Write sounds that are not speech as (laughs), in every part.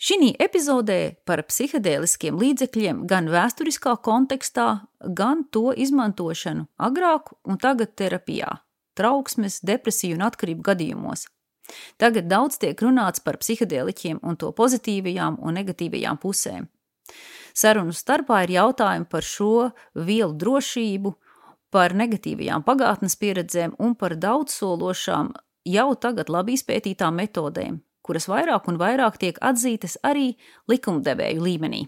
Šī epizodē par psihedēliskiem līdzekļiem gan vēsturiskā kontekstā, gan to izmantošanu agrāk un tagad terapijā, trauksmes, depresiju un atkarību gadījumos. Tagad daudz tiek runāts par psihedēliķiem un to pozitīvajām un negatīvajām pusēm. Sarunu starpā ir jautājumi par šo vielu drošību, par negatīvajām pagātnes pieredzēm un par daudzsološām, jau tagad labi izpētītām metodēm, kuras vairāk un vairāk tiek atzītas arī likumdevēju līmenī.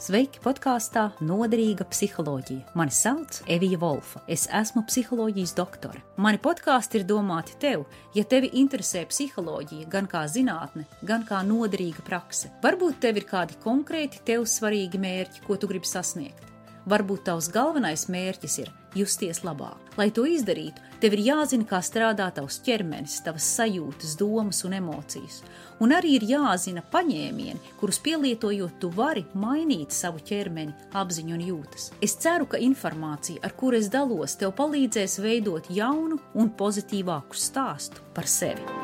Sveiki podkāstā Noderīga psiholoģija. Mani sauc Evija Volfa. Es esmu psiholoģijas doktore. Mani podkāsti ir domāti tev, ja tevi interesē psiholoģija, gan kā zinātne, gan kā noderīga prakse. Varbūt tev ir kādi konkrēti tev svarīgi mērķi, ko tu gribi sasniegt. Varbūt tavs galvenais mērķis ir justies labāk. Lai to izdarītu, tev ir jāzina, kā strādā tavs ķermenis, tavas sajūtas, domas un emocijas. Un arī ir jāzina paņēmieni, kurus pielietojot, tu vari mainīt savu ķermeni, apziņu un jūtas. Es ceru, ka informācija, ar kuru es dalos, tev palīdzēs veidot jaunu un pozitīvāku stāstu par sevi.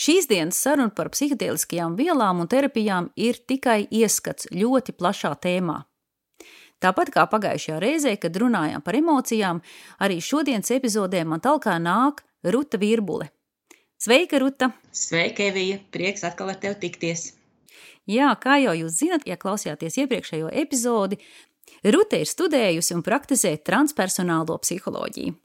Šīs dienas saruna par psihedēliskajām vielām un terapijām ir tikai ieskats ļoti plašā tēmā. Tāpat kā pagājušajā reizē, kad runājām par emocijām, arī šodienas epizodē man talkā nāk Ruta Virbule. Sveika, Ruta! Sveika, Evija! Prieks atkal ar tevi tikties! Jā, kā jau jūs zinat, ja klausījāties iepriekšējo epizodi, Ruta ir studējusi un praktizē transpersonālo psiholoģiju.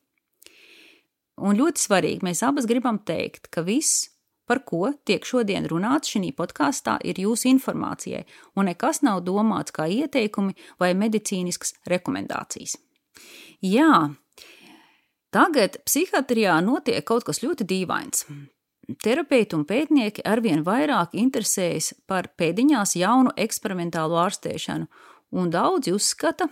Un ļoti svarīgi, mēs abas gribam teikt, ka viss, par ko tiek šodien runāts šī podkāstā, ir jūsu informācijai, un nekas nav domāts kā ieteikumi vai medicīniskas rekomendācijas. Jā, tagad psihiatrijā notiek kaut kas ļoti dīvains. Terapeiti un pētnieki arvien vairāk interesējas par pēdiņās jaunu eksperimentālu ārstēšanu, un daudzi uzskata,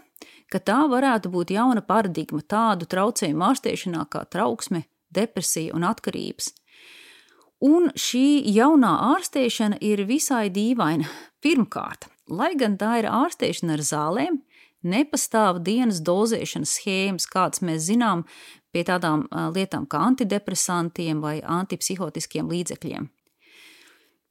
ka tā varētu būt jauna paradigma tādu traucējumu ārstēšanā kā trauksme, depresija un atkarības – Un šī jaunā ārstēšana ir visai dīvaina. Pirmkārt, lai gan tā ir ārstēšana ar zālēm, nepastāv dienas dozēšanas schēmas, kādas mēs zinām pie tādām lietām kā antidepresantiem vai antipsihotiskiem līdzekļiem.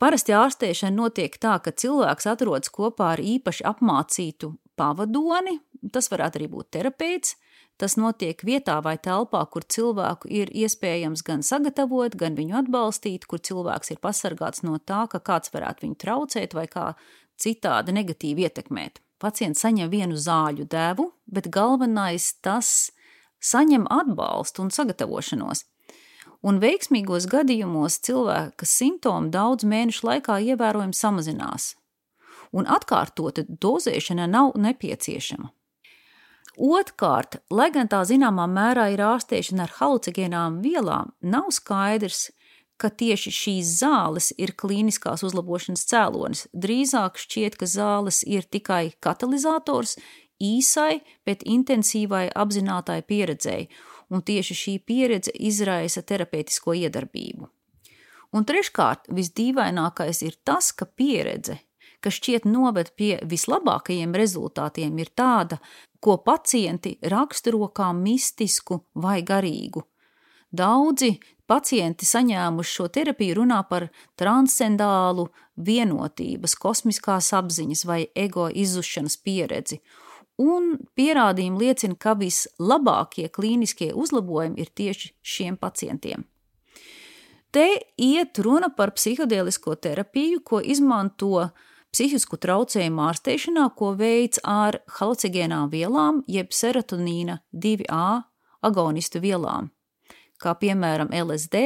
Parasti ārstēšana notiek tā, ka cilvēks atrodas kopā ar īpaši apmācītu pavadoni, tas varētu arī būt terapeits, Tas notiek vietā vai telpā, kur cilvēku ir iespējams gan sagatavot, gan viņu atbalstīt, kur cilvēks ir pasargāts no tā, ka kāds varētu viņu traucēt vai kā citādi negatīvi ietekmēt. Pacients saņem vienu zāļu devu, bet galvenais tas saņem atbalstu un sagatavošanos. Un veiksmīgos gadījumos cilvēka simptomi daudz mēnešu laikā ievērojami samazinās, un atkārtota dozēšana nav nepieciešama. Otkārt, lai gan tā zināmā mērā ir ārstēšana ar halucinogēnām vielām, nav skaidrs, ka tieši šīs zāles ir klīniskās uzlabošanas cēlonis. Drīzāk šķiet, ka zāles ir tikai katalizators īsai, bet intensīvai apzinātai pieredzēji, un tieši šī pieredze izraisa terapeitisko iedarbību. Un treškārt, visdīvainākais ir tas, ka pieredze, kas šķiet noved pie vislabākajiem rezultātiem, ir tāda, ko pacienti raksturo kā mistisku vai garīgu. Daudzi pacienti saņēmuši šo terapiju runā par transcendālu vienotības, kosmiskās apziņas vai ego izzušanas pieredzi, un pierādījumi liecina, ka vislabākie klīniskie uzlabojumi ir tieši šiem pacientiem. Te iet runa par psihodēlisko terapiju, ko izmanto uh, psihisku traucējumu ārstēšanā, ko veids ar halucinogēnām vielām, jeb serotonīna 2A agonistu vielām, kā piemēram LSD,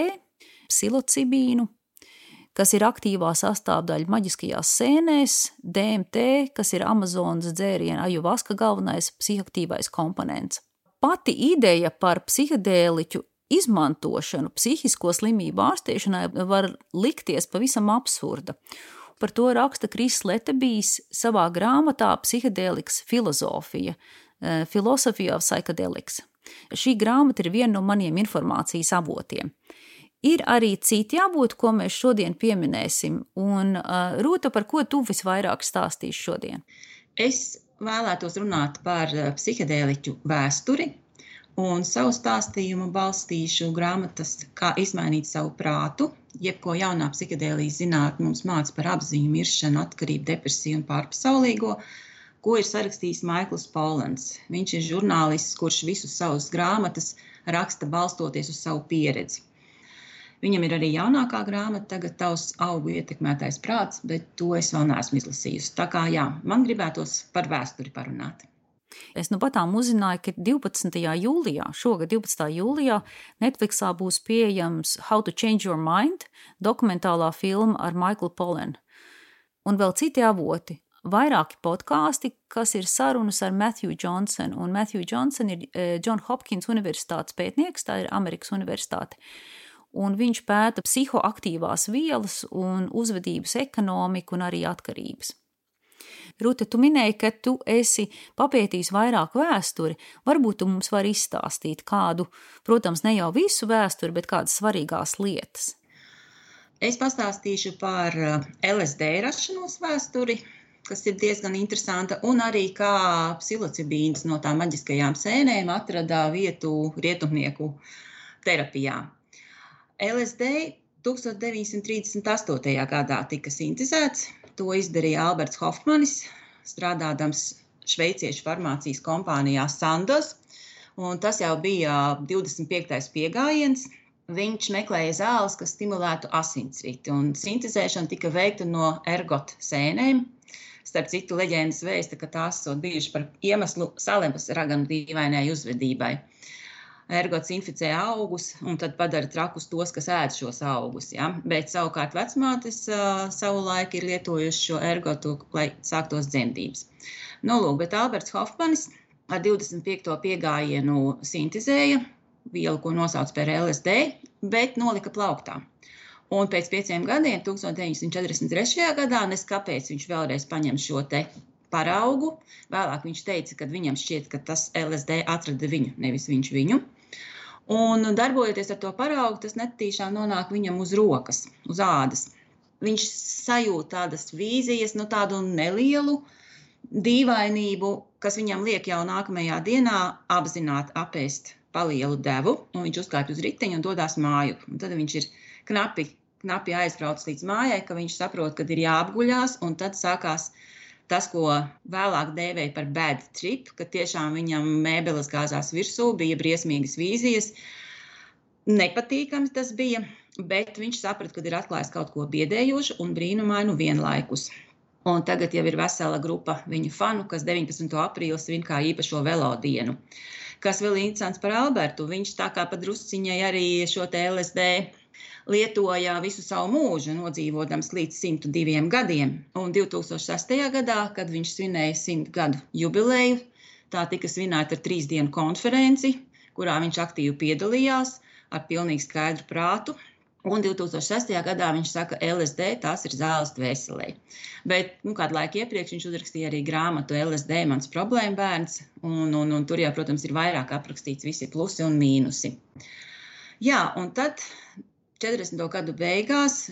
psilocibīnu, kas ir aktīvā sastāvdaļa maģiskajās sēnēs, DMT, kas ir Amazonas dzēriena ajuvaska galvenais psihoaktīvais komponents. Pati ideja par psihedēliķu izmantošanu psihisko slimību ārstēšanai var likties pavisam absurda, Par to raksta Kris Letebijs savā grāmatā Psihedēlikas filozofija, eh, Philosophy of Psychedelics. Šī grāmata ir viena no maniem informācijas avotiem. Ir arī citi avoti, ko mēs šodien pieminēsim, un uh, Rūta, par ko tu visvairāk stāstīsi šodien? Es vēlētos runāt par psihedēliķu vēsturi, un savu stāstījumu balstīšu grāmatas Kā izmainīt savu prātu, jeb ko jaunā psihedēlijas zinātne mums māca par apziņu, miršanu, atkarību, depresiju un pārpasaulīgo, ko ir sarakstījis Maikls Polans. Viņš ir žurnālists, kurš visus savus grāmatas raksta balstoties uz savu pieredzi. Viņam ir arī jaunākā grāmata, tagad tavs augu ietekmētais prāts, bet to es vēl neesmu izlasījusi. Tā kā jā, man gribētos par vēsturi parunāt. Es nu patām uzzināju, ka 12. jūlijā, šogad 12. jūlijā, Netflixā būs pieejams How to Change Your Mind dokumentālā filma ar Michael Pollen. Un vēl citi avoti, vairāki podkāsti, kas ir sarunas ar Matthew Johnson. Un Matthew Johnson ir eh, John Hopkins Universitātes pētnieks, tā ir Amerikas Universitāte. Un viņš pēta psihoaktīvās vielas un uzvedības ekonomiku un arī atkarības. Rūta, tu minēji, ka tu esi papētījis vairāk vēsturi. Varbūt tu mums vari izstāstīt kādu, protams, ne jau visu vēsturi, bet kādas svarīgās lietas. Es pastāstīšu par eh, LSD rašanos vēsturi, kas ir diezgan interesanta, un arī kā psilocibīns no tām maģiskajām sēnēm atrada vietu rietumnieku terapijā. LSD 1938. gadā tika sintēzēts To izdarīja Alberts Hofmanis, strādādams šveiciešu farmācijas kompānijā Sandos. Tas jau bija 25. pieejams. Viņš meklēja zāles, kas stimulētu asinsriti, un sintēzēšana tika veikta no ergotu sēnēm. Starp citu, leģendas vēsta, ka tās ir bijušas par iemeslu salēmas raganu dīvainai uzvedībai. Uh, ergots inficē augus un tad padara trakus tos, kas ēd šos augus. Ja? Bet savukārt vecmātes uh, savulaik ir lietojuši šo ergotu, lai sāktos dzemdības. Nu, lūk, bet Alberts Hofmanis ar 25. piegājienu sintēzēja vielu, ko nosauc par LSD, bet nolika plauktā. Un pēc pieciem gadiem, 1943. gadā, neskapēc viņš vēlreiz paņem šo te paraugu. Vēlāk viņš teica, ka viņam šķiet, ka tas LSD atrada viņu, nevis viņš viņu. Un darbojoties ar to paraugu, tas netīšām nonāk viņam uz rokas, uz ādas. Viņš sajūt tādas vīzijas, nu tādu nelielu dīvainību, kas viņam liek jau nākamajā dienā apzināti apēst palielu devu, un viņš uzkāpj uz riteņa un dodas māju. Un tad viņš ir knapi, knapi aizbraucis līdz mājai, ka viņš saprot, ka ir jāapguļās, un tad sākās uh, tas, ko vēlāk dēvēja par bad trip, ka tiešām viņam mēbeles gāzās virsū, bija briesmīgas vīzijas. Nepatīkams tas bija, bet viņš saprata, ka ir atklājis kaut ko biedējošu un brīnumainu vienlaikus. Un tagad jau ir vesela grupa viņu fanu, kas 19. aprīlī svin kā īpašo velodienu. Kas vēl interesants par Albertu? Viņš tā kā padrusciņai arī šo LSD lietoja visu savu mūžu, nodzīvodams līdz 102 gadiem. Un 2006. gadā, kad viņš svinēja 100 gadu jubileju, tā tika svinēta ar trīs dienu konferenci, kurā viņš aktīvi piedalījās ar pilnīgi skaidru prātu. Un 2006. gadā viņš saka, ka LSD tās ir zāles dvēselē. Bet nu, kādu laiku iepriekš viņš uzrakstīja arī grāmatu LSD, mans problēma bērns. Un, un, un tur jau, protams, ir vairāk aprakstīts visi plusi un mīnusi. Jā, un tad 40. gadu beigās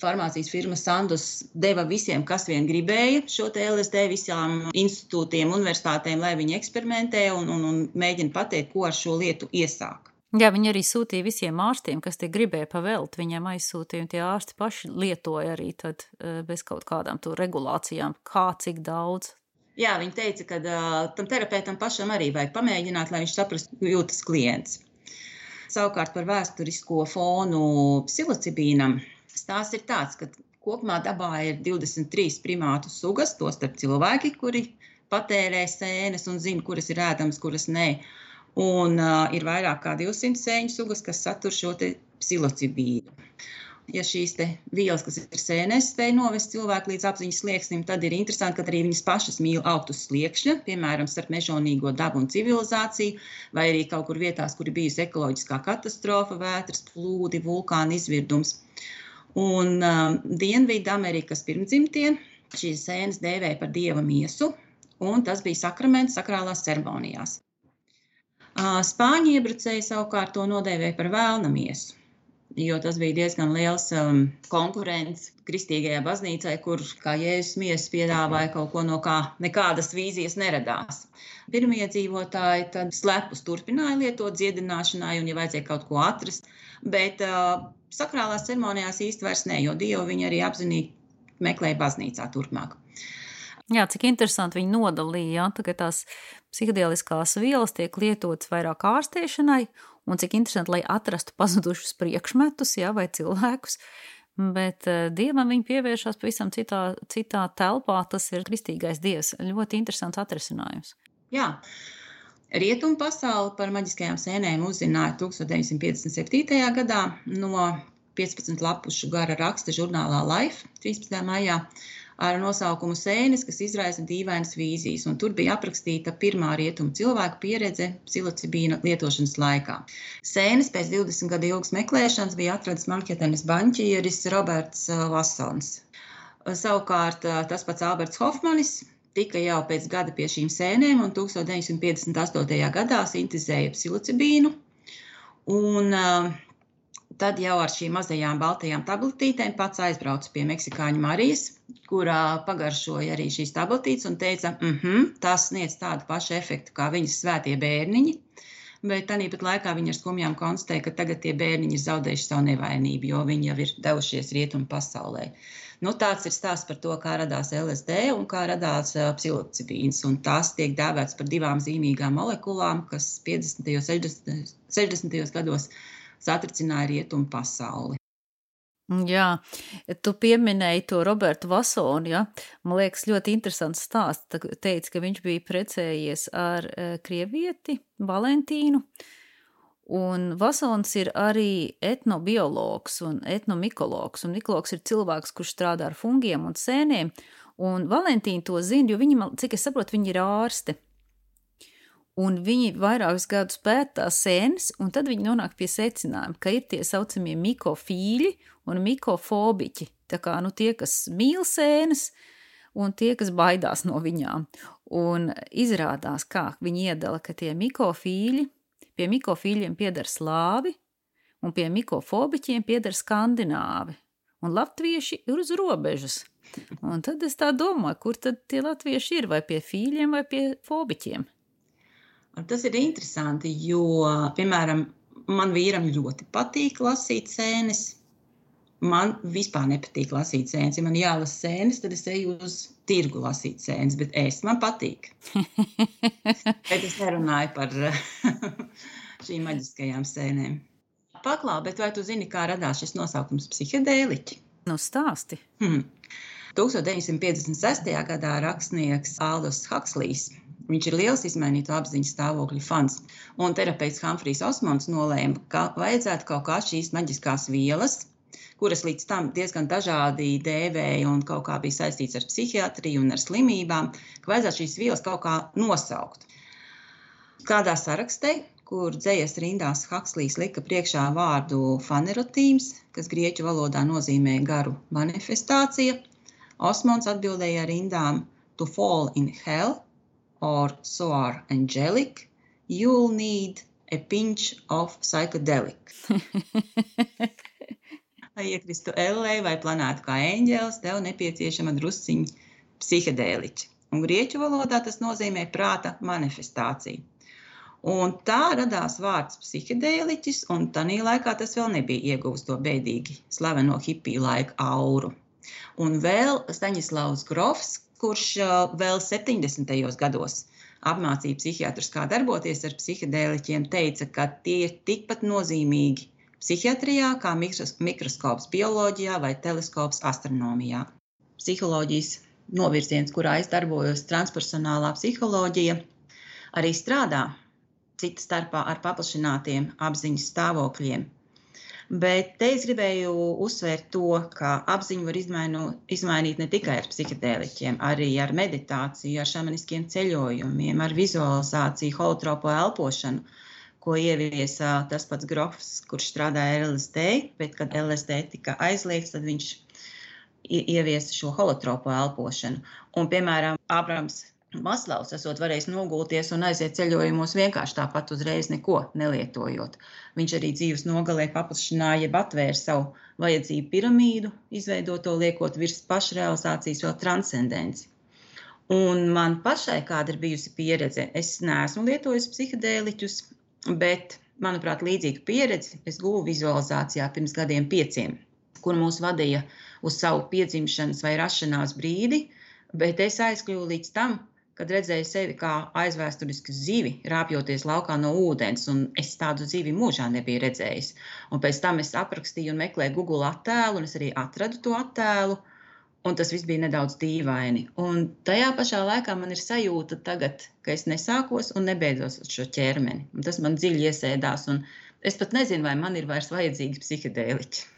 farmācijas firma Sandus deva visiem, kas vien gribēja šo LSD, visām institūtiem, universitātēm, lai viņi eksperimentē un, un, un mēģina pateikt, ko ar šo lietu iesāk. Jā, viņi arī sūtīja visiem ārstiem, kas tie gribēja pavelt. Viņiem aizsūtīja, un tie ārsti paši lietoja arī tad, eh, bez kaut kādām regulācijām, kā cik daudz. Jā, viņi teica, ka uh, tam terapeitam pašam arī vajag pamēģināt, lai viņš saprastu, kā jūtas klients. Savukārt par vēsturisko fonu psilocibīnam stāsts ir tāds, ka kopumā dabā ir 23 primātu sugas, tostarp cilvēki, kuri patērē sēnes un zina, kuras ir ēdamas, kuras nē. Un uh, ir vairāk kā 200 sēņu sugas, kas satur šo psilocibīnu ja šīs vielas, kas ir sēnēs, spēj novest cilvēku līdz apziņas slieksnim, tad ir interesanti, ka arī viņas pašas mīl augt uz sliekšņa, piemēram, starp mežonīgo dabu un civilizāciju, vai arī kaut kur vietās, kur ir bijusi ekoloģiskā katastrofa, vētras, plūdi, vulkāna izvirdums. Un um, Dienvidu Amerikas pirmdzimtie šīs sēnes dēvēja par dieva miesu, un tas bija sakraments sakrālās ceremonijās. Uh, Spāņu iebrucēji savukārt to nodēvēja par vēlna miesu. Jo tas bija diezgan liels um, konkurents kristīgajai baznīcai, kur, kā jēzus miesas piedāvāja kaut ko, no kā nekādas vīzijas neradās. Pirmie dzīvotāji tad slepus turpināja lietot dziedināšanai, un, ja vajadzēja kaut ko atrast, bet uh, sakrālās ceremonijās īsti vairs ne, jo Dievu viņi arī apzinīgi meklēja baznīcā turpmāk. Jā, cik interesanti viņi nodalīja, ja, ka tās psihedēliskās vielas tiek lietotas vairāk ārstēšanai, un cik interesanti, lai atrastu pazudušus priekšmetus ja, vai cilvēkus. Bet uh, dievam viņi pievēršas pavisam citā, citā telpā. Tas ir kristīgais dievs. Ļoti interesants atrisinājums. Jā. Rietumu pasauli par maģiskajām sēnēm uzzināja 1957. gadā no 15 lapušu gara raksta žurnālā Life 13. maijā ar nosaukumu Sēnes, kas izraisa dīvainas vīzijas. Un tur bija aprakstīta pirmā rietuma cilvēka pieredze psilocibīna lietošanas laikā. Sēnes pēc 20 gadu ilgas meklēšanas bija atradis Manhetenes banķieris Roberts Vassons. Savukārt tas pats Alberts Hofmanis tika jau pēc gada pie šīm sēnēm un 1958. gadā sintēzēja psilocibīnu. Un, uh, tad jau ar šīm mazajām baltajām tabletītēm pats aizbrauca pie Meksikāņu Marijas, kurā pagaršoja arī šīs tabletītes un teica, mm -hmm, tas sniedz tādu pašu efektu kā viņas svētie bērniņi. Bet tāpat laikā viņi ar skumjām konstatēja, ka tagad tie bērniņi ir zaudējuši savu nevainību, jo viņi jau ir devušies rietumu pasaulē. Nu, tāds ir stāsts par to, kā radās LSD un kā radās uh, psilocibīns. Tas tiek dēvēts par divām zīmīgām molekulām, kas 50. un 60. 60. gados satricināja rietumu pasauli. Jā, tu pieminēji to Robertu Vasonu, ja? Man liekas, ļoti interesants stāsts. Tu teici, ka viņš bija precējies ar uh, krievieti Valentīnu, un Vasons ir arī etnobiologs un etnomikologs, un mikologs ir cilvēks, kurš strādā ar fungiem un sēnēm, un Valentīna to zina, jo viņa, cik es saprotu, viņa ir ārste un viņi vairākus gadus pēta tās sēnes, un tad viņi nonāk pie secinājuma, ka ir tie saucamie mikofīļi un mikofobiķi. Tā kā nu, tie, kas mīl sēnes, un tie, kas baidās no viņām. Un izrādās, kā viņi iedala, ka tie mikofīļi, pie mikofīļiem pieder slāvi, un pie mikofobiķiem pieder skandināvi. Un latvieši ir uz robežas. Un tad es tā domāju, kur tad tie latvieši ir, vai pie fīļiem, vai pie fobiķiem. Un tas ir interesanti, jo, piemēram, man vīram ļoti patīk lasīt sēnes. Man vispār nepatīk lasīt sēnes. Ja man jālasa sēnes, tad es eju uz tirgu lasīt sēnes, bet es man patīk. (laughs) bet es nerunāju par (laughs) šīm maģiskajām sēnēm. Paklā, bet vai tu zini, kā radās šis nosaukums psihedēliķi? Nu, stāsti. Hmm. 1956. gadā rakstnieks Aldous Huxlijs Viņš ir liels izmainītu apziņas stāvokļu fans. Un terapeits Humfrijs Osmans nolēma, ka vajadzētu kaut kā šīs maģiskās vielas, kuras līdz tam diezgan dažādi dēvēja un kaut kā bija saistīts ar psihiatriju un ar slimībām, ka vajadzētu šīs vielas kaut kā nosaukt. Kādā sarakstē, kur dzējas rindās Hakslīs lika priekšā vārdu fanerotīms, kas grieķu valodā nozīmē garu manifestācija, Osmans atbildēja rindām to fall in hell, or so are angelic, you'll need a pinch of psychedelic. (laughs) lai iekristu ellē vai planētu kā eņģēlis, tev nepieciešama drusciņa psihedēliķa. Un grieķu valodā tas nozīmē prāta manifestāciju. Un tā radās vārds psihedēliķis, un tajā laikā tas vēl nebija ieguvis to bēdīgi slaveno hipiju laika auru. Un vēl Staņislavs Grofs, kurš vēl 70. gados apmācīja psihiatrus, kā darboties ar psihedēliķiem, teica, ka tie ir tikpat nozīmīgi psihiatrijā kā mikroskops bioloģijā vai teleskops astronomijā. Psiholoģijas novirziens, kurā es darbojos, transpersonālā psiholoģija, arī strādā cita starpā ar paplašinātiem apziņas stāvokļiem Bet te es gribēju uzsvērt to, ka apziņu var izmainu, izmainīt ne tikai ar psihedēliķiem, arī ar meditāciju, ar šamaniskiem ceļojumiem, ar vizualizāciju, holotropo elpošanu, ko ieviesa tas pats Grofs, kurš strādāja ar LSD, bet kad LSD tika aizliegts, tad viņš ieviesa šo holotropo elpošanu. Un, piemēram, Abrams Maslavs esot varējis nogulties un aiziet ceļojumos vienkārši tāpat uzreiz neko nelietojot. Viņš arī dzīves nogalē paplašināja, jeb atvēra savu vajadzību piramīdu, izveidot to liekot virs pašrealizācijas vēl transcendenci. Un man pašai kāda ir bijusi pieredze, es neesmu lietojis psihedēliķus, bet, manuprāt, līdzīgu pieredzi es guvu vizualizācijā pirms gadiem pieciem, kur mūs vadīja uz savu piedzimšanas vai rašanās brīdi, bet es aizkļuvu līdz tam, kad redzēju sevi kā aizvēsturisku zivi, rāpjoties laukā no ūdens, un es tādu zivi mūžā nebiju redzējis. Un pēc tam es aprakstīju un meklēju Google attēlu, un es arī atradu to attēlu, un tas viss bija nedaudz dīvaini. Un tajā pašā laikā man ir sajūta tagad, ka es nesākos un nebeidzos šo ķermeni. Un tas man dziļi iesēdās, es pat nezinu, vai man ir vairs vajadzīgi psihedēliķi.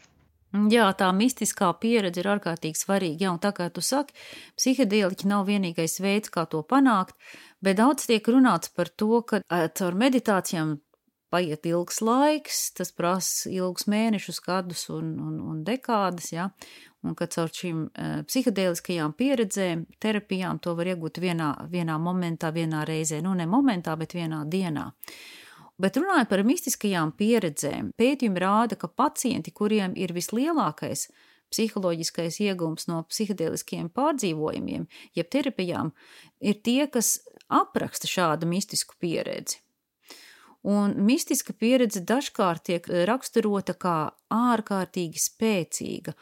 Jā, tā mistiskā pieredze ir ārkārtīgi svarīga. Jā, un tā kā tu saki, psihedēliķi nav vienīgais veids, kā to panākt, bet daudz tiek runāts par to, ka caur meditācijām paiet ilgs laiks, tas prasa ilgus mēnešus, gadus un, un, un dekādas, jā, un ka caur šīm uh, psihedēliskajām pieredzēm, terapijām to var iegūt vienā, vienā momentā, vienā reizē, nu ne momentā, bet vienā dienā. Bet runājot par mistiskajām pieredzēm, pētījumi rāda, ka pacienti, kuriem ir vislielākais psiholoģiskais iegūms no psihedēliskiem pārdzīvojumiem, jeb terapijām, ir tie, kas apraksta šādu mistisku pieredzi. Un mistiska pieredze dažkārt tiek raksturota kā ārkārtīgi spēcīga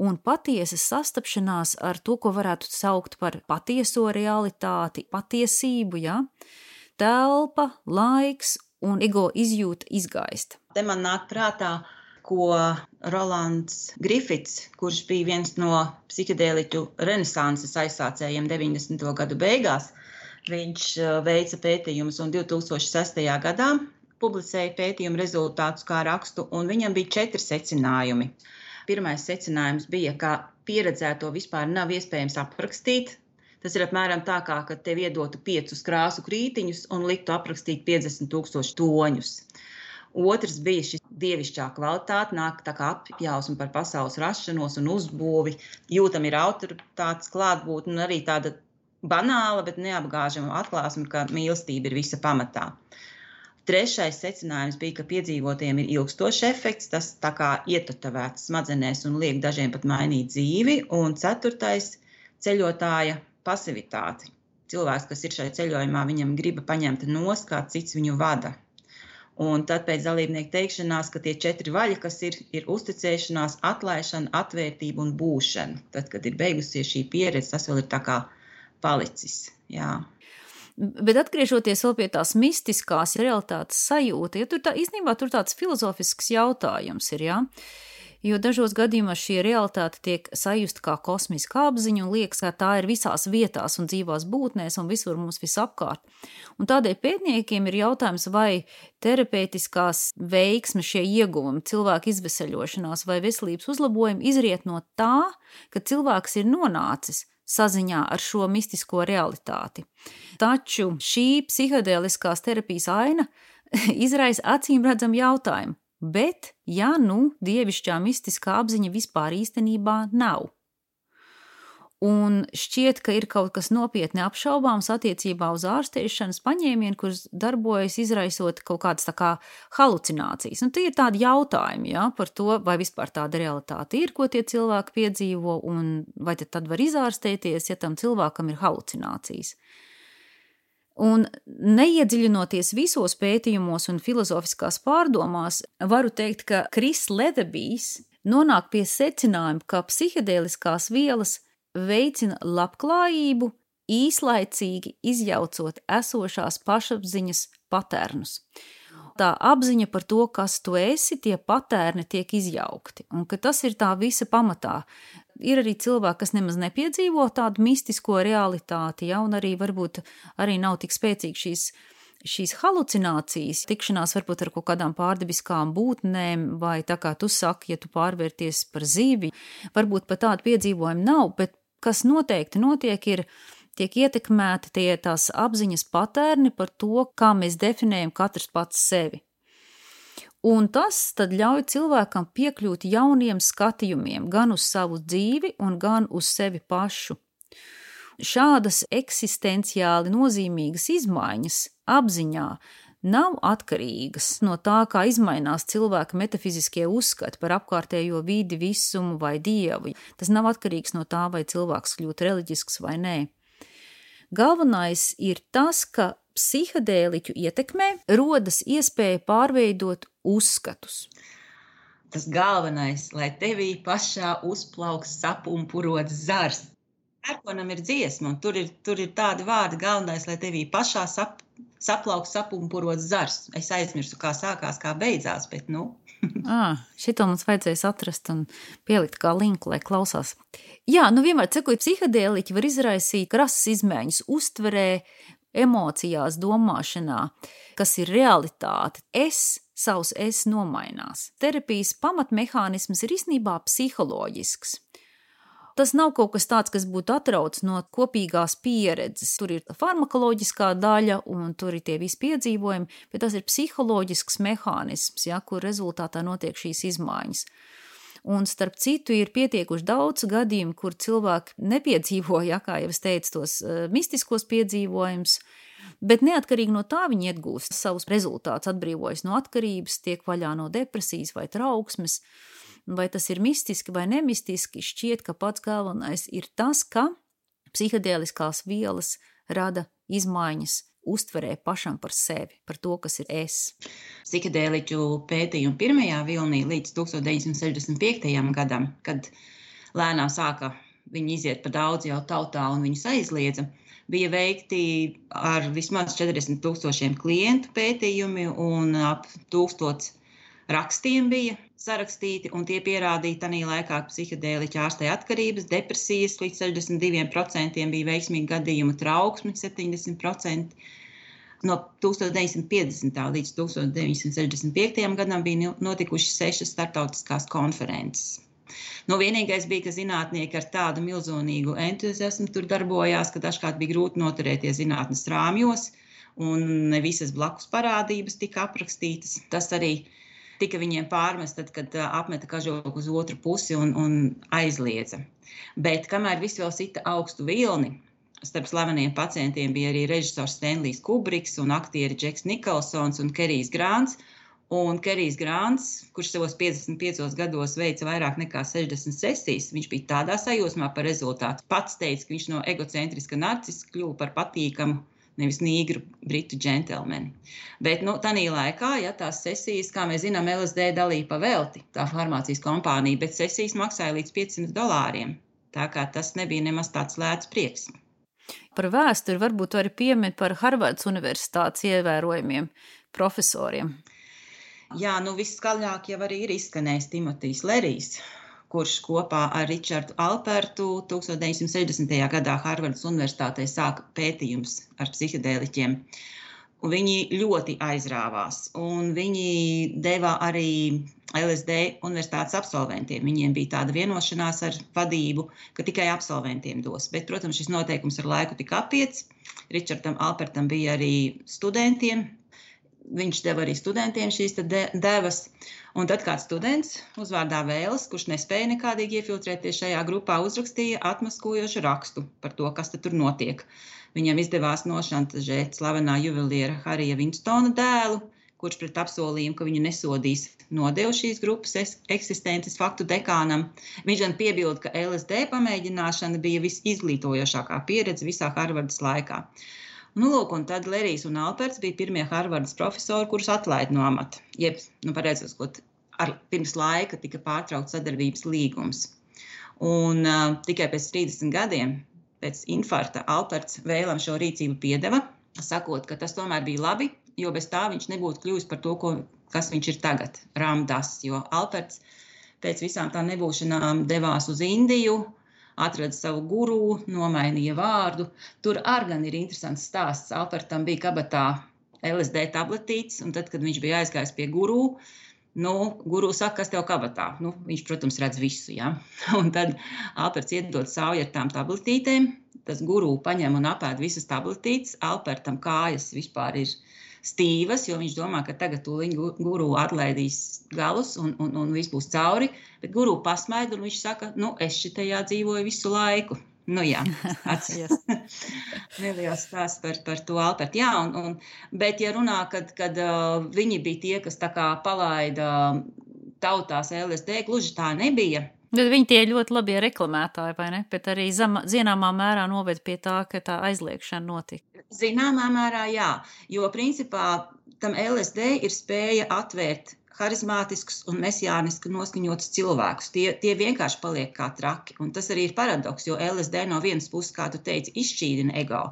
un patiesa sastapšanās ar to, ko varētu saukt par patieso realitāti, patiesību, ja? telpa, laiks un ego izjūta izgaist. Te man nāk prātā, ko Rolands Griffiths, kurš bija viens no psihedēliķu renesanses aizsācējiem 90. gadu beigās, viņš uh, veica pētījumus un 2006. gadā publicēja pētījumu rezultātus kā rakstu, un viņam bija četri secinājumi. Pirmais secinājums bija, ka pieredzēto vispār nav iespējams aprakstīt, Tas ir apmēram tā, kā kad tev iedotu piecus krāsu krītiņus un liktu aprakstīt 50 tūkstošu toņus. Otrs bija šis dievišķā kvalitāte, nāk tā kā apjausma par pasaules rašanos un uzbūvi. Jūtam ir autoritātes klātbūtne un arī tāda banāla, bet neapgāžama atklāsme, ka mīlestība ir visa pamatā. Trešais secinājums bija, ka piedzīvotiem ir ilgstošs efekts, tas tā kā ietutavēts smadzenēs un liek dažiem pat mainīt dzīvi. Un ceturtais - ceļotāja pasivitāti. Cilvēks, kas ir šajā ceļojumā, viņam grib paņemt nos, kā cits viņu vada. Un tad pēc dalībnieku teikšanās, ka tie četri vaļi, kas ir, ir uzticēšanās, atlaišana, atvērtība un būšana. Tad, kad ir beigusies šī pieredze, tas vēl ir tā kā palicis. Jā. Bet atgriežoties pie tās mistiskās realitātes sajūta, ja tur tā īstenībā tur tāds filozofisks jautājums ir, jā. Ja? Jo dažos gadījumos šī realitāte tiek sajusta kā kosmiska apziņa un liekas, ka tā ir visās vietās un dzīvās būtnēs un visur mums visapkārt. Un tādēļ pētniekiem ir jautājums, vai terapeitiskās veiksmes šie ieguvumi, cilvēka izveseļošanās vai veselības uzlabojumi izriet no tā, ka cilvēks ir nonācis saziņā ar šo mistisko realitāti. Taču šī psihedēliskās terapijas aina (laughs) izraisa acīm redzam jautājumu, Bet, ja nu dievišķā mistiskā apziņa vispār īstenībā nav, un šķiet, ka ir kaut kas nopietni apšaubāms attiecībā uz ārstēšanas paņēmienu, kurš darbojas izraisot kaut kādas tā kā halucinācijas. Nu, tie ir tādi jautājumi ja, par to, vai vispār tāda realitāte ir, ko tie cilvēki piedzīvo, un vai tad var izārstēties, ja tam cilvēkam ir halucinācijas. Un neiedziļinoties visos pētījumos un filozofiskās pārdomās, varu teikt, ka Kris Ledebijs nonāk pie secinājuma, ka psihedēliskās vielas veicina labklājību, īslaicīgi izjaucot esošās pašapziņas patērnus. Tā apziņa par to, kas tu esi, tie patērni tiek izjaukti, un ka tas ir tā visa pamatā ir arī cilvēki, kas nemaz nepiedzīvo tādu mistisko realitāti, ja, un arī varbūt arī nav tik spēcīgi šīs, šīs halucinācijas, tikšanās varbūt ar kaut kādām pārdabiskām būtnēm, vai tā kā tu saki, ja tu pārvērties par zīvi, varbūt pat tādu piedzīvojumu nav, bet kas noteikti notiek, ir tiek ietekmēti tie tās apziņas patērni par to, kā mēs definējam katrs pats sevi. Un tas ļauj cilvēkam piekļūt jauniem skatījumiem gan uz savu dzīvi, gan uz sevi pašu. šādas eksistenciāli nozīmīgas izmaiņas apziņā nav atkarīgas no tā, kā mainās cilvēka metafiziskie uzskati par apkārtējo vidi, visumu vai dievu. Tas nav atkarīgs no tā, vai cilvēks kļūt reliģisks vai nē. Galvenais ir tas, ka psihedēliķu ietekmē rodas iespēja pārveidot uzskatus. Tas galvenais, lai tevī pašā uzplauks sapumpurots zars. Pērkonam ir dziesma, un tur ir, tur ir tādi vārdi galvenais, lai tevī pašā sap, saplauks sapumpurots zars. Es aizmirsu, kā sākās, kā beidzās, bet nu. (laughs) ah, šito mums vajadzēs atrast un pielikt kā linku, lai klausās. Jā, nu vienmēr sakot, psihedēliķi var izraisīt krasas izmaiņas uztverē, emocijās, domāšanā, kas ir realitāte. Es savus es nomainās. Terapijas pamatmehānisms ir īstenībā psiholoģisks. Tas nav kaut kas tāds, kas būtu atrauts no kopīgās pieredzes. Tur ir farmakoloģiskā daļa, un tur ir tie visi piedzīvojumi, bet tas ir psiholoģisks mehānisms, ja, kur rezultātā notiek šīs izmaiņas. Un, starp citu, ir pietiekuši daudz gadījumu, kur cilvēki nepiedzīvoja, ja, kā jau es teicu, tos uh, mistiskos piedzīvojumus, bet neatkarīgi no tā viņi iegūst savus rezultātus, atbrīvojas no atkarības, tiek vaļā no depresijas vai trauksmes. Vai tas ir mistiski vai nemistiski, šķiet, ka pats galvenais ir tas, ka psihedēliskās vielas rada izmaiņas uztverē pašam par sevi, par to, kas ir es. Psihedēliķu pētījumu pirmajā vilnī līdz 1965. gadam, kad lēnām sāka viņi iziet pa daudz jau tautā un viņus aizliedza, bija veikti ar vismaz 40 tūkstošiem klientu pētījumi un ap tūkstots rakstiem bija sarakstīti, un tie pierādīja tajā laikā, psihedēliķa ārstē atkarības, depresijas līdz 62% bija veiksmīgi gadījumi, trauksmi 70%. No 1950. līdz 1965. gadam bija notikušas sešas startautiskās konferences. Nu, vienīgais bija, ka zinātnieki ar tādu milzīgu entuziasmu tur darbojās, ka dažkārt bija grūti noturēties zinātnes rāmjos, un ne visas blakus parādības tika aprakstītas. Tas arī tika viņiem pārmest, tad, kad apmeta kažoku uz otru pusi un, un aizliedza. Bet kamēr viss vēl sita augstu vilni, starp slaveniem pacientiem bija arī režisors Stanlijs Kubriks un aktieri Džeks Nikolsons un Kerijs Grāns. Un Kerijs Grāns, kurš savos 55 gados veica vairāk nekā 60 sesijas, viņš bija tādā sajūsmā par rezultātu. Pats teica, ka viņš no egocentriska narcisa kļuva par patīkamu nevis nīgru britu džentlmeni. Bet nu, tā laikā, ja tās sesijas, kā mēs zinām, LSD dalīja pa velti, tā farmācijas kompānija, bet sesijas maksāja līdz 500 dolāriem. Tā kā tas nebija nemaz tāds lēts prieks. Par vēsturi varbūt var pieminēt par Harvardas Universitātes ievērojumiem profesoriem. Jā, nu viskaļāk jau arī ir izskanējis Timotejs Lerijs, kurš kopā ar Richardu Alpertu 1960. gadā Harvardas Universitātē sāka pētījums ar psihedēliķiem. Un viņi ļoti aizrāvās, un viņi deva arī LSD universitātes absolventiem. Viņiem bija tāda vienošanās ar vadību, ka tikai absolventiem dos. Bet, protams, šis noteikums ar laiku tika apiets. Richardam Alpertam bija arī studentiem, viņš deva arī studentiem šīs de devas. Un tad kāds students uzvārdā Vēles, kurš nespēja nekādīgi iefiltrēties šajā grupā, uzrakstīja atmaskojošu rakstu par to, kas tur notiek. Viņam izdevās nošantažēt slavenā juveliera Harija Vinstona dēlu, kurš pret apsolījumu, ka viņu nesodīs, nodeva šīs grupas eksistences faktu dekānam. Viņš gan piebilda, ka LSD pamēģināšana bija visizglītojošākā pieredze visā Harvardas laikā. Nu, lūk, un tad Lerijs un Alberts bija pirmie Harvardas profesori, kurus atlaida no amata. Jeb, nu, pareizos, ko ar, pirms laika tika pārtraukts sadarbības līgums. Un uh, tikai pēc 30 gadiem pēc infarkta Alberts vēlam šo rīcību piedeva, sakot, ka tas tomēr bija labi, jo bez tā viņš nebūtu kļuvis par to, ko, kas viņš ir tagad, Rāmdas. Jo Alberts pēc visām tām nebūšanām devās uz Indiju, atrada savu guru, nomainīja vārdu. Tur arī ir interesants stāsts. Albertam bija kabatā LSD tabletītes, un tad, kad viņš bija aizgājis pie guru, Nu, guru saka, kas tev kabatā. Nu, viņš, protams, redz visu. Ja? (laughs) Un tad Alberts iedod sauju ar tām tabletītēm. Tas guru paņem un apēd visas tabletītes. Albertam kājas vispār ir stīvas, jo viņš domā, ka tagad tūlīt guru atlaidīs galus un, un, un viss būs cauri. Bet guru pasmaida un viņš saka, nu, es šitajā dzīvoju visu laiku. Nu, jā, (laughs) tas ir (laughs) neliels stāsts par, par to Albertu. Jā, un, un, bet, ja runā, kad, kad uh, viņi bija tie, kas palaida tautās LSD, gluži tā nebija. Bet viņi tie ļoti labi reklamētāji, vai ne? Bet arī zama, zināmā mērā noved pie tā, ka tā aizliekšana notika. Zināmā mērā jā, jo principā tam LSD ir spēja atvērt harizmātiskus un mesijāniski noskaņotus cilvēkus. Tie, tie vienkārši paliek kā traki. Un tas arī ir paradoks, jo LSD no vienas puses, kā tu teici, izšķīdina ego.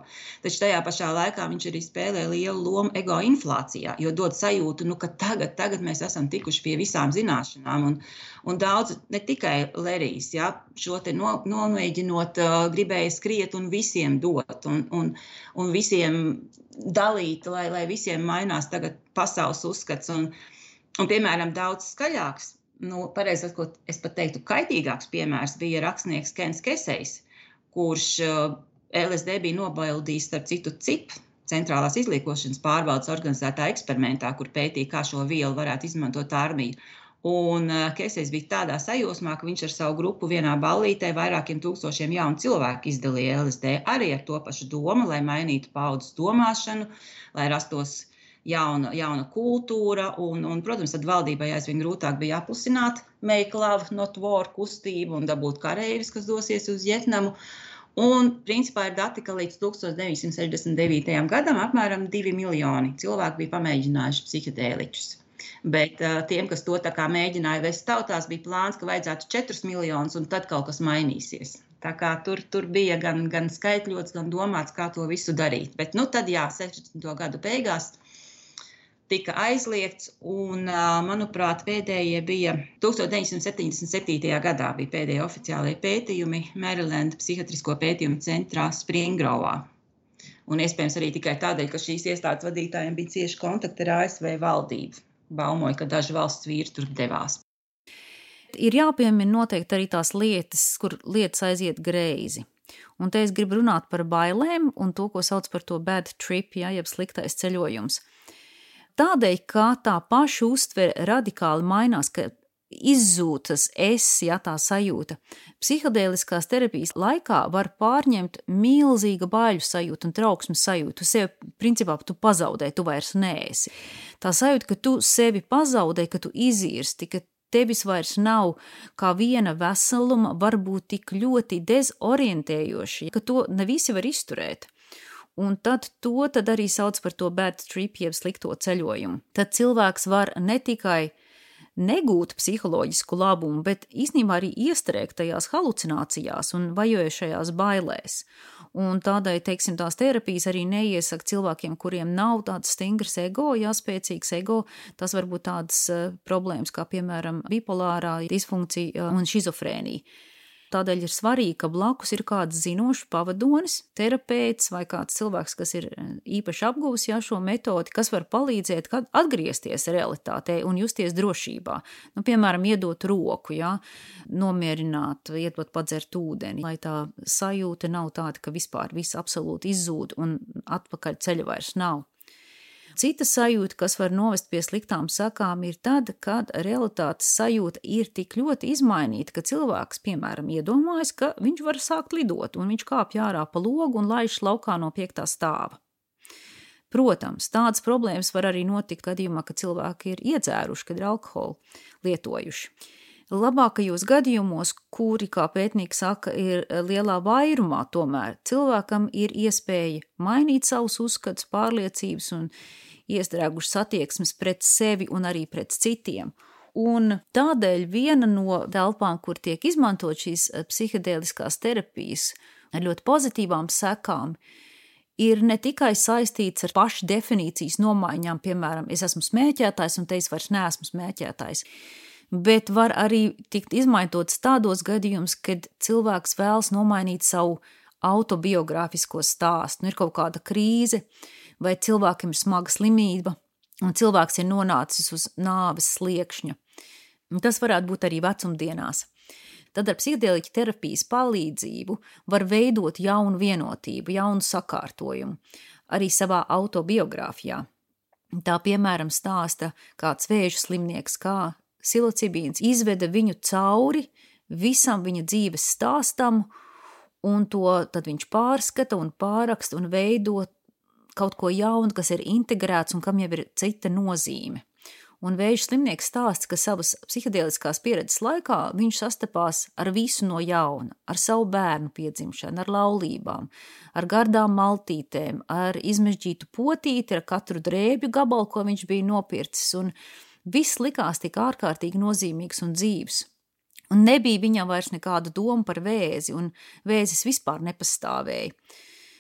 Taču tajā pašā laikā viņš arī spēlē lielu lomu ego inflācijā, jo dod sajūtu, nu, ka tagad, tagad mēs esam tikuši pie visām zināšanām. Un, un daudz, ne tikai Lerijas, ja, šo te no, nomēģinot, uh, gribēja skriet un visiem dot, un, un, un visiem dalīt, lai, lai visiem mainās tagad pasaules uzskats. Un, Un, piemēram, daudz skaļāks, nu, pareizi sakot, es pat teiktu, kaitīgāks piemērs bija rakstnieks Kens Kesejs, kurš uh, LSD bija nobaudījis starp citu CIP, centrālās izlīkošanas pārvaldes organizētā eksperimentā, kur pētīja, kā šo vielu varētu izmantot armiju. Un uh, Kesejs bija tādā sajūsmā, ka viņš ar savu grupu vienā ballītē vairākiem tūkstošiem jaunu cilvēku izdalīja LSD arī ar to pašu domu, lai mainītu paudzes domāšanu, lai rastos jauna, jauna kultūra, un, un, protams, tad valdībai aizvien grūtāk bija aplusināt make love, not war kustību un dabūt kareivis, kas dosies uz Vietnamu. Un, principā, ir dati, ka līdz 1969. gadam apmēram 2 miljoni cilvēku bija pamēģinājuši psihedēliķus. Bet uh, tiem, kas to mēģināja vest tautās, bija plāns, ka vajadzētu 4 miljonus, un tad kaut kas mainīsies. Tur, tur bija gan, gan skaitļots, gan domāts, kā to visu darīt. Bet, nu, tad, jā, 60. gadu beigās tika aizliegts. Un, manuprāt, pēdējie bija 1977. gadā, bija pēdējie oficiālie pētījumi Maryland psihiatrisko pētījumu centrā Springrovā. Un iespējams arī tikai tādēļ, ka šīs iestādes vadītājiem bija cieši kontakti ar ASV valdību. Baumoja, ka daži valsts vīri tur devās. Ir jāpiemina noteikti arī tās lietas, kur lietas aiziet greizi. Un te es gribu runāt par bailēm un to, ko sauc par to bad trip, ja, jeb sliktais ceļojums. Tādēļ, ka tā paša uztvere radikāli mainās, ka izzūtas es, ja tā sajūta. Psihedēliskās terapijas laikā var pārņemt milzīga baiļu sajūta un trauksmes sajūta. Tu sevi, principā, tu pazaudē, tu vairs neesi. Tā sajūta, ka tu sevi pazaudē, ka tu izīrsti, ka tevis vairs nav kā viena veseluma, var būt tik ļoti dezorientējoši, ka to ne visi var izturēt. Un tad to tad arī sauc par to bad trip, jeb slikto ceļojumu. Tad cilvēks var ne tikai negūt psiholoģisku labumu, bet īstenībā arī iestrēgt tajās halucinācijās un vajojušajās bailēs. Un tādēļ, teiksim, tās terapijas arī neiesaka cilvēkiem, kuriem nav tāds stingrs ego, jāspēcīgs ego. Tas var būt tādas uh, problēmas kā, piemēram, bipolārā disfunkcija un šizofrēnija Tādēļ ir svarīgi, ka blakus ir kāds zinošs pavadonis, terapeits vai kāds cilvēks, kas ir e, īpaši apguvis jā, šo metodi, kas var palīdzēt atgriezties realitātē un justies drošībā. Nu, piemēram, iedot roku, jā, nomierināt, iedot padzert ūdeni, lai tā sajūta nav tāda, ka vispār viss absolūti izzūd un atpakaļ ceļa vairs nav. Cita sajūta, kas var novest pie sliktām sakām, ir tad, kad realitātes sajūta ir tik ļoti izmainīta, ka cilvēks, piemēram, iedomājas, ka viņš var sākt lidot, un viņš kāpj ārā pa logu un laiž laukā no piektā stāva. Protams, tādas problēmas var arī notikt gadījumā, kad cilvēki ir iedzēruši, kad ir alkoholu lietojuši. Labākajos gadījumos, kuri, kā pētnieki saka, ir lielā vairumā, tomēr cilvēkam ir iespēja mainīt savus uzskatus, pārliecības un iestrēgušas attieksmes pret sevi un arī pret citiem. Un tādēļ viena no telpām, kur tiek izmantot šīs eh, psihedēliskās terapijas ar ļoti pozitīvām sekām, ir ne tikai saistīts ar pašu definīcijas nomaiņām, piemēram, es esmu smēķētājs un te es vairs neesmu smēķētājs, bet var arī tikt izmantots tādos gadījumos, kad cilvēks vēlas nomainīt savu autobiogrāfisko stāstu. Nu, ir kaut kāda krīze, vai cilvēkam ir smaga slimība, un cilvēks ir nonācis uz nāves sliekšņa. Tas varētu būt arī vecumdienās. Tad ar psihedēliķa terapijas palīdzību var veidot jaunu vienotību, jaunu sakārtojumu, arī savā autobiogrāfijā. Tā piemēram stāsta kāds vēža slimnieks, kā silocibīns izveda viņu cauri visam viņa dzīves stāstam un to viņš pārskata un pāraksta un veido kaut ko jaunu, kas ir integrēts un kam jau ir cita nozīme. Un vēža slimnieks stāsta, ka savas psihedēliskās pieredzes laikā viņš sastapās ar visu no jauna, ar savu bērnu piedzimšanu, ar laulībām, ar gardām maltītēm, ar izmežģītu potīti, ar katru drēbju gabalu, ko viņš bija nopircis, un viss likās tik ārkārtīgi nozīmīgs un dzīves. Un nebija viņam vairs nekāda doma par vēzi, un vēzis vispār nepastāvēja.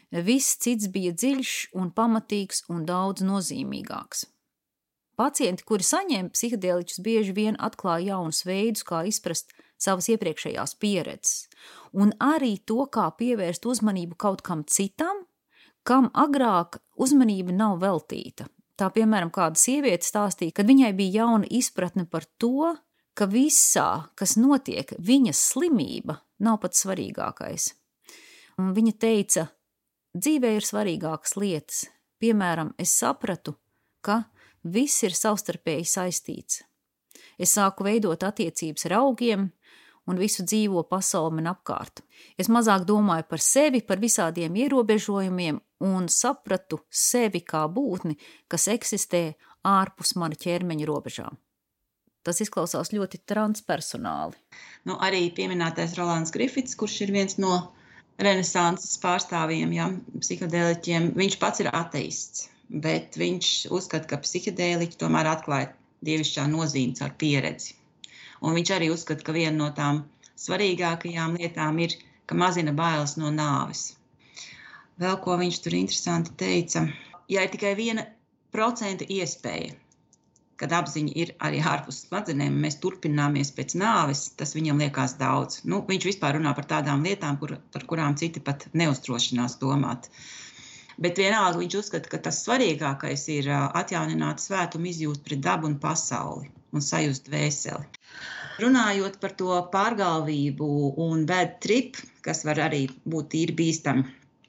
Viss cits bija dziļš un pamatīgs un daudz nozīmīgāks. Pacienti, kuri saņem psihedēliķus, bieži vien atklāja jaunus veidus, kā izprast savas iepriekšējās pieredzes, un arī to, kā pievērst uzmanību kaut kam citam, kam agrāk uzmanība nav veltīta. Tā, piemēram, kāda sieviete stāstīja, ka viņai bija jauna izpratne par to, ka visā, kas notiek, viņas slimība nav pats svarīgākais. Un viņa teica, dzīvē ir svarīgākas lietas. Piemēram, es sapratu, ka viss ir savstarpēji saistīts. Es sāku veidot attiecības ar augiem, un visu dzīvo pasauli man apkārt. Es mazāk domāju par sevi, par visādiem ierobežojumiem, un sapratu sevi kā būtni, kas eksistē ārpus mana ķermeņa robežām. Tas izklausās ļoti transpersonāli. Nu, arī pieminētais Rolands Grifits, kurš ir viens no renesanses pārstāvjiem, ja, psihedēliķiem, viņš pats ir ateists. Bet viņš uzskata, ka psihedēliķi tomēr atklāja dievišķā nozīme caur pieredzi. Un viņš arī uzskata, ka viena no tām svarīgākajām lietām ir, ka mazina bailes no nāves. Vēl ko viņš tur interesanti teica, ja ir tikai viena procenta iespēja, kad apziņa ir arī ārpus smadzenēm, mēs turpināmies pēc nāves, tas viņam liekas daudz. Nu, viņš vispār runā par tādām lietām, kur, par kurām citi pat neuztrošinās domāt. Bet vienalga viņš uzskata, ka tas svarīgākais ir atjaunināt svētumu izjūtu pret dabu un pasauli un sajust dvēseli. Runājot par to pārgalvību un bad trip, kas var arī būt tīri bīstami,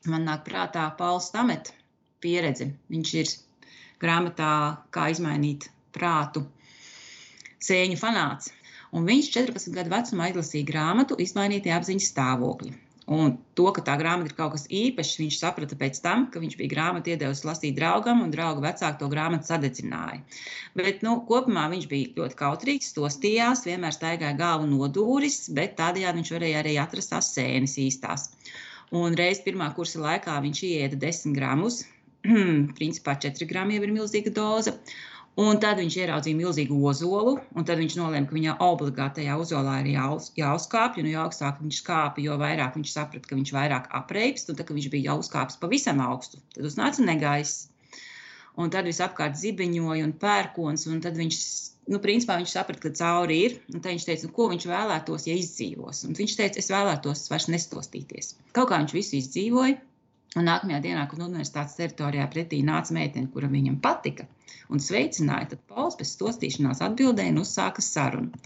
man nāk prātā Pauls Tamet pieredze. Viņš ir grāmatā Kā izmainīt prātu sēņu fanāts. Un viņš 14 gadu vecumā izlasīja grāmatu Izmainītie apziņas stāvokļi. Un to, ka tā grāmata ir kaut kas īpašs, viņš saprata pēc tam, ka viņš bija grāmatu iedevis lasīt draugam, un drauga vecāki to grāmatu sadedzināja. Bet nu, kopumā viņš bija ļoti kautrīgs, stostījās, vienmēr staigāja galvu nodūris, bet tādējādi viņš varēja arī atrast tās sēnes īstās. Un reiz pirmā kursa laikā viņš ieda 10 gramus, (clears throat) principā 4 gramu jau ir milzīga doza. Un tad viņš ieraudzīja milzīgu ozolu, un tad viņš nolēma, ka viņā obligātajā ozolā ir jāuz, jāuzkāpj. Un jo augstāk viņš kāpa, jo vairāk viņš saprata, ka viņš vairāk apreipst. Un tad, kad viņš bija jau uzkāpis pavisam augstu, tad uznāca negaiss. Un tad viss apkārt zibeņoja un pērkons. Un tad viņš, nu, principā viņš saprata, ka cauri ir. Un tad viņš teica, nu, ko viņš vēlētos, ja izdzīvos. Un viņš teica, es vēlētos vairs nestostīties. Kaut kā viņš visu izdzīvoja. Un nākamajā dienā, kad universitātes teritorijā pretī nāca meitene, kura viņam patika un sveicināja, tad Pauls pēc stostīšanās atbildēja un uzsāka sarunu.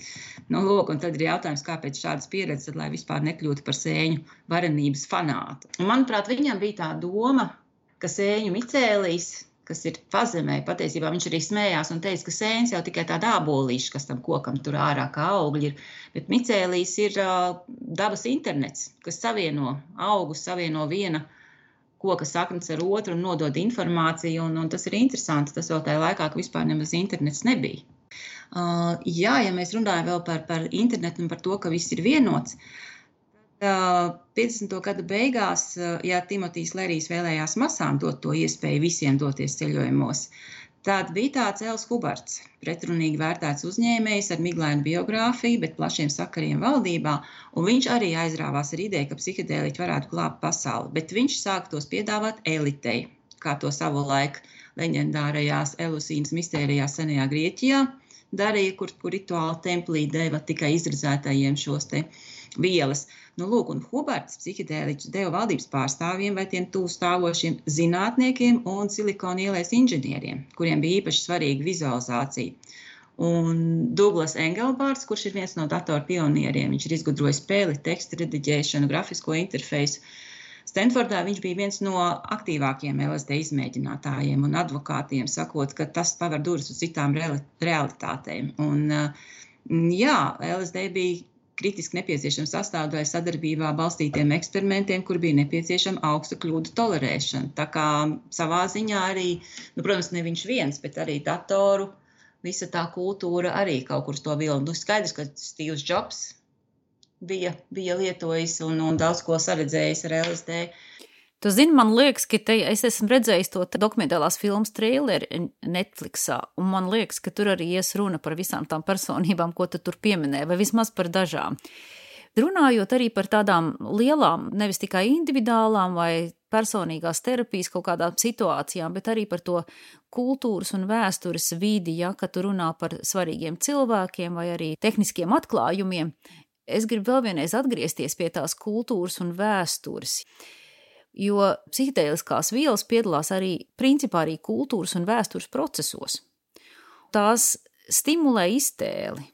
Nu, lūk, un tad ir jautājums, kāpēc šādas pieredzes, lai vispār nekļūtu par sēņu varenības fanātu. Un, manuprāt, viņam bija tā doma, ka sēņu micēlīs, kas ir pazemē, patiesībā viņš arī smējās un teica, ka sēnes jau tikai tāda abolīša, kas tam kokam tur ārā kā augļi ir, bet micēlīs ir uh, dabas internets, kas savieno augus, savieno viena koka saknes ar otru un nodod informāciju. Un, un tas ir interesanti. Tas vēl tajā laikā, kad vispār nemaz internets nebija. Uh, jā, ja mēs runājam vēl par, par internetu un par to, ka viss ir vienots, tad uh, 50. gada beigās, uh, ja Timotīs Lerijs vēlējās masām dot to iespēju visiem doties ceļojumos, uh, Tad bija tāds Els Hubarts, pretrunīgi vērtēts uzņēmējs ar miglainu biogrāfiju, bet plašiem sakariem valdībā, viņš arī aizrāvās ar ideju, ka psihedēliķi varētu glābt pasauli, bet viņš sāka tos piedāvāt elitei, kā to savu laiku leģendārajās Elusīnas mistērijās senajā Grieķijā darīja, kur, kur rituāla templī deva tikai izredzētajiem šos te vielas. Uh, Nu, lūk, un Huberts psihedēliķus deva valdības pārstāvjiem vai tiem tuvu stāvošiem zinātniekiem un silikona ielais inženieriem, kuriem bija īpaši svarīga vizualizācija. Un Douglas Engelbārds, kurš ir viens no datoru pionieriem, viņš ir izgudrojis spēli, tekstu rediģēšanu, grafisko interfeisu. Stanfordā viņš bija viens no aktīvākajiem LSD izmēģinātājiem un advokātiem, sakot, ka tas paver durvis uz citām realitātēm. Un, jā, LSD bija kritiski nepieciešama sastāvdaļa sadarbībā balstītiem eksperimentiem, kur bija nepieciešama augsta kļūdu tolerēšana. Tā kā savā ziņā arī, nu, protams, ne viņš viens, bet arī datoru, visa tā kultūra arī kaut kur to vilnu. Nu, skaidrs, ka Steve's Jobs bija, bija lietojis un, un daudz ko saredzējis ar LSD. Tu zini, man liekas, ka te, es esmu redzējis to dokumentālās filmas traileri Netflixā, un man liekas, ka tur arī ies runa par visām tām personībām, ko tu tur pieminēji, vai vismaz par dažām. Runājot arī par tādām lielām, nevis tikai individuālām vai personīgās terapijas kaut kādām situācijām, bet arī par to kultūras un vēstures vidi, ja, kad tu runā par svarīgiem cilvēkiem vai arī tehniskiem atklājumiem, es gribu vēl vienreiz atgriezties pie tās kultūras un vēstures jo psihedēliskās vielas piedalās arī principā arī kultūras un vēstures procesos. Tās stimulē iztēli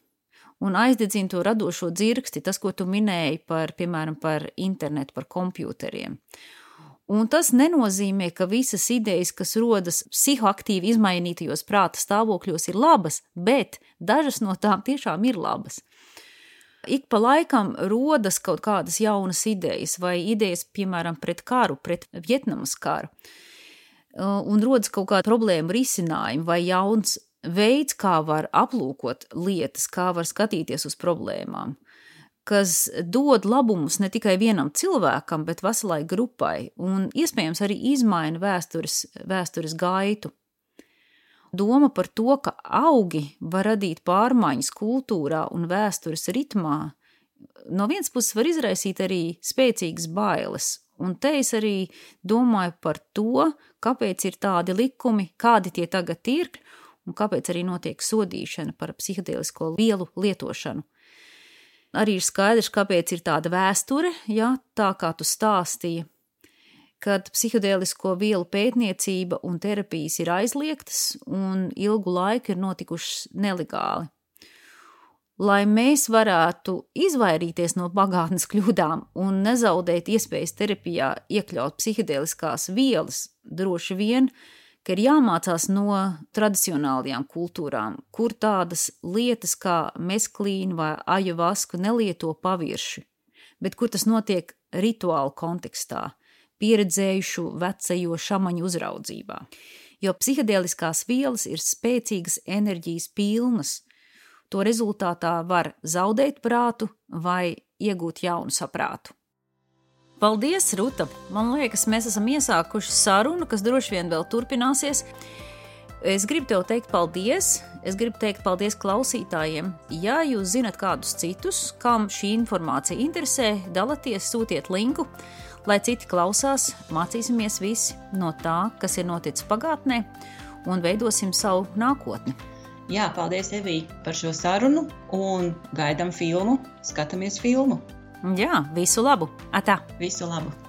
un aizdedzina to radošo dzirksti, tas, ko tu minēji par, piemēram, par internetu, par kompjuteriem. Un tas nenozīmē, ka visas idejas, kas rodas psihoaktīvi izmainītajos prāta stāvokļos, ir labas, bet dažas no tām tiešām ir labas ik pa laikam rodas kaut kādas jaunas idejas, vai idejas, piemēram, pret karu, pret Vietnamas karu, un rodas kaut kāda problēma risinājuma vai jauns veids, kā var aplūkot lietas, kā var skatīties uz problēmām, kas dod labumus ne tikai vienam cilvēkam, bet veselai grupai, un iespējams arī izmaina vēstures, vēstures gaitu. Doma par to, ka augi var radīt pārmaiņas kultūrā un vēstures ritmā, no vienas puses var izraisīt arī spēcīgas bailes. Un te es arī domāju par to, kāpēc ir tādi likumi, kādi tie tagad ir, un kāpēc arī notiek sodīšana par psihedēlisko vielu lietošanu. Arī ir skaidrs, kāpēc ir tāda vēsture, ja tā kā tu stāstīji, kad psihedēlisko vielu pētniecība un terapijas ir aizliegtas un ilgu laiku ir notikušas nelegāli. Lai mēs varētu izvairīties no pagātnes kļūdām un nezaudēt iespējas terapijā iekļaut psihedēliskās vielas, droši vien, ka ir jāmācās no tradicionālajām kultūrām, kur tādas lietas kā mesklīna vai ajavasku nelieto pavirši, bet kur tas notiek rituālu kontekstā pieredzējušu vecajo šamaņu uzraudzībā. Jo psihedēliskās vielas ir spēcīgas enerģijas pilnas. To rezultātā var zaudēt prātu vai iegūt jaunu saprātu. Paldies, Ruta! Man liekas, mēs esam iesākuši sarunu, kas droši vien vēl turpināsies. Es gribu tev teikt paldies. Es gribu teikt paldies klausītājiem. Ja jūs zinat kādus citus, kam šī informācija interesē, dalieties, sūtiet linku lai citi klausās, mācīsimies visi no tā, kas ir noticis pagātnē, un veidosim savu nākotni. Jā, paldies, Evī, par šo sarunu, un gaidām filmu, skatāmies filmu. Jā, visu labu! Atā! Visu labu!